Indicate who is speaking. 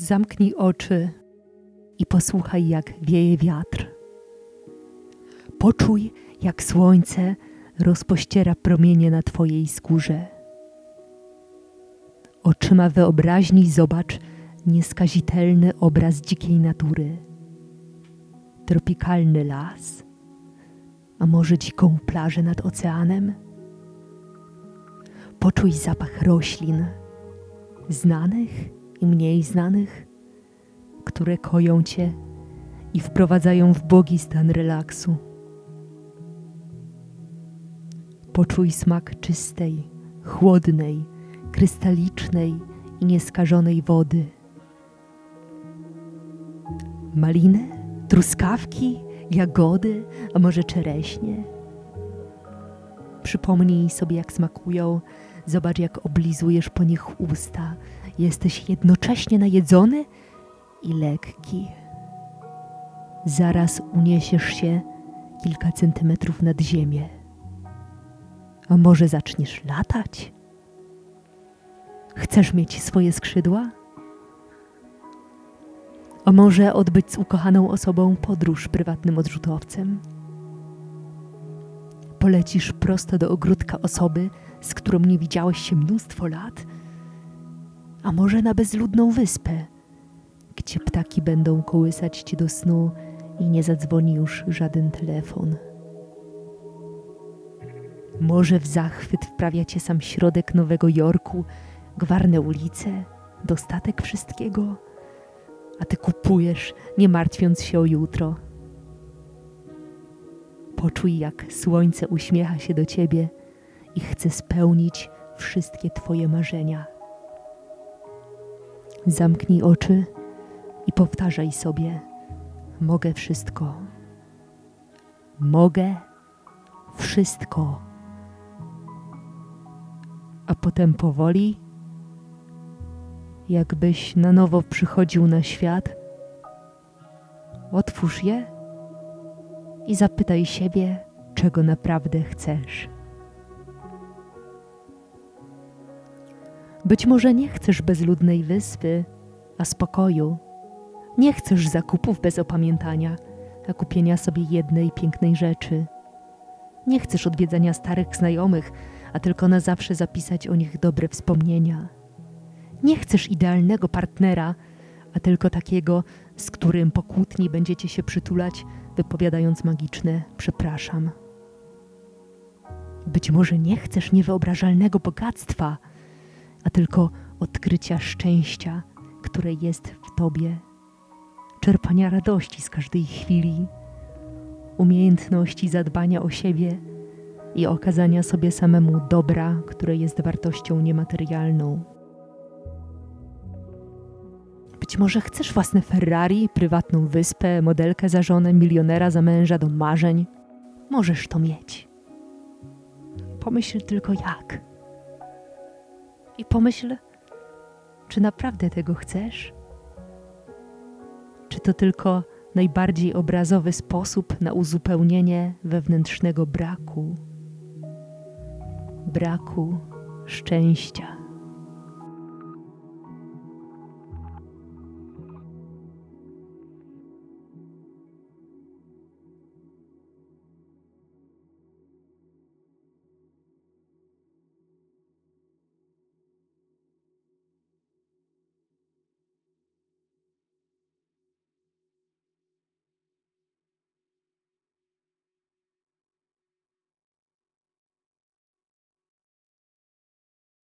Speaker 1: Zamknij oczy i posłuchaj, jak wieje wiatr. Poczuj, jak słońce rozpościera promienie na Twojej skórze. Oczyma wyobraźni zobacz nieskazitelny obraz dzikiej natury. Tropikalny las, a może dziką plażę nad oceanem? Poczuj zapach roślin, znanych i mniej znanych, które koją cię i wprowadzają w bogi stan relaksu. Poczuj smak czystej, chłodnej, krystalicznej i nieskażonej wody. Maliny, truskawki, jagody, a może czereśnie. Przypomnij sobie, jak smakują, zobacz, jak oblizujesz po nich usta. Jesteś jednocześnie najedzony i lekki. Zaraz uniesiesz się kilka centymetrów nad ziemię. A może zaczniesz latać? Chcesz mieć swoje skrzydła? A może odbyć z ukochaną osobą podróż prywatnym odrzutowcem? Polecisz prosto do ogródka osoby, z którą nie widziałeś się mnóstwo lat? A może na bezludną wyspę, gdzie ptaki będą kołysać ci do snu i nie zadzwoni już żaden telefon? Może w zachwyt wprawia cię sam środek Nowego Jorku, gwarne ulice, dostatek wszystkiego, a ty kupujesz, nie martwiąc się o jutro. Poczuj, jak słońce uśmiecha się do ciebie i chce spełnić wszystkie twoje marzenia. Zamknij oczy i powtarzaj sobie: Mogę wszystko. Mogę wszystko. A potem powoli, jakbyś na nowo przychodził na świat, otwórz je i zapytaj siebie, czego naprawdę chcesz. Być może nie chcesz bezludnej wyspy, a spokoju. Nie chcesz zakupów bez opamiętania, a kupienia sobie jednej pięknej rzeczy. Nie chcesz odwiedzania starych znajomych, a tylko na zawsze zapisać o nich dobre wspomnienia. Nie chcesz idealnego partnera, a tylko takiego, z którym po kłótni będziecie się przytulać, wypowiadając magiczne przepraszam. Być może nie chcesz niewyobrażalnego bogactwa, a tylko odkrycia szczęścia, które jest w Tobie, czerpania radości z każdej chwili, umiejętności zadbania o siebie i okazania sobie samemu dobra, które jest wartością niematerialną. Być może chcesz własne Ferrari, prywatną wyspę, modelkę za żonę, milionera za męża do marzeń. Możesz to mieć. Pomyśl tylko jak. I pomyśl, czy naprawdę tego chcesz? Czy to tylko najbardziej obrazowy sposób na uzupełnienie wewnętrznego braku? Braku szczęścia.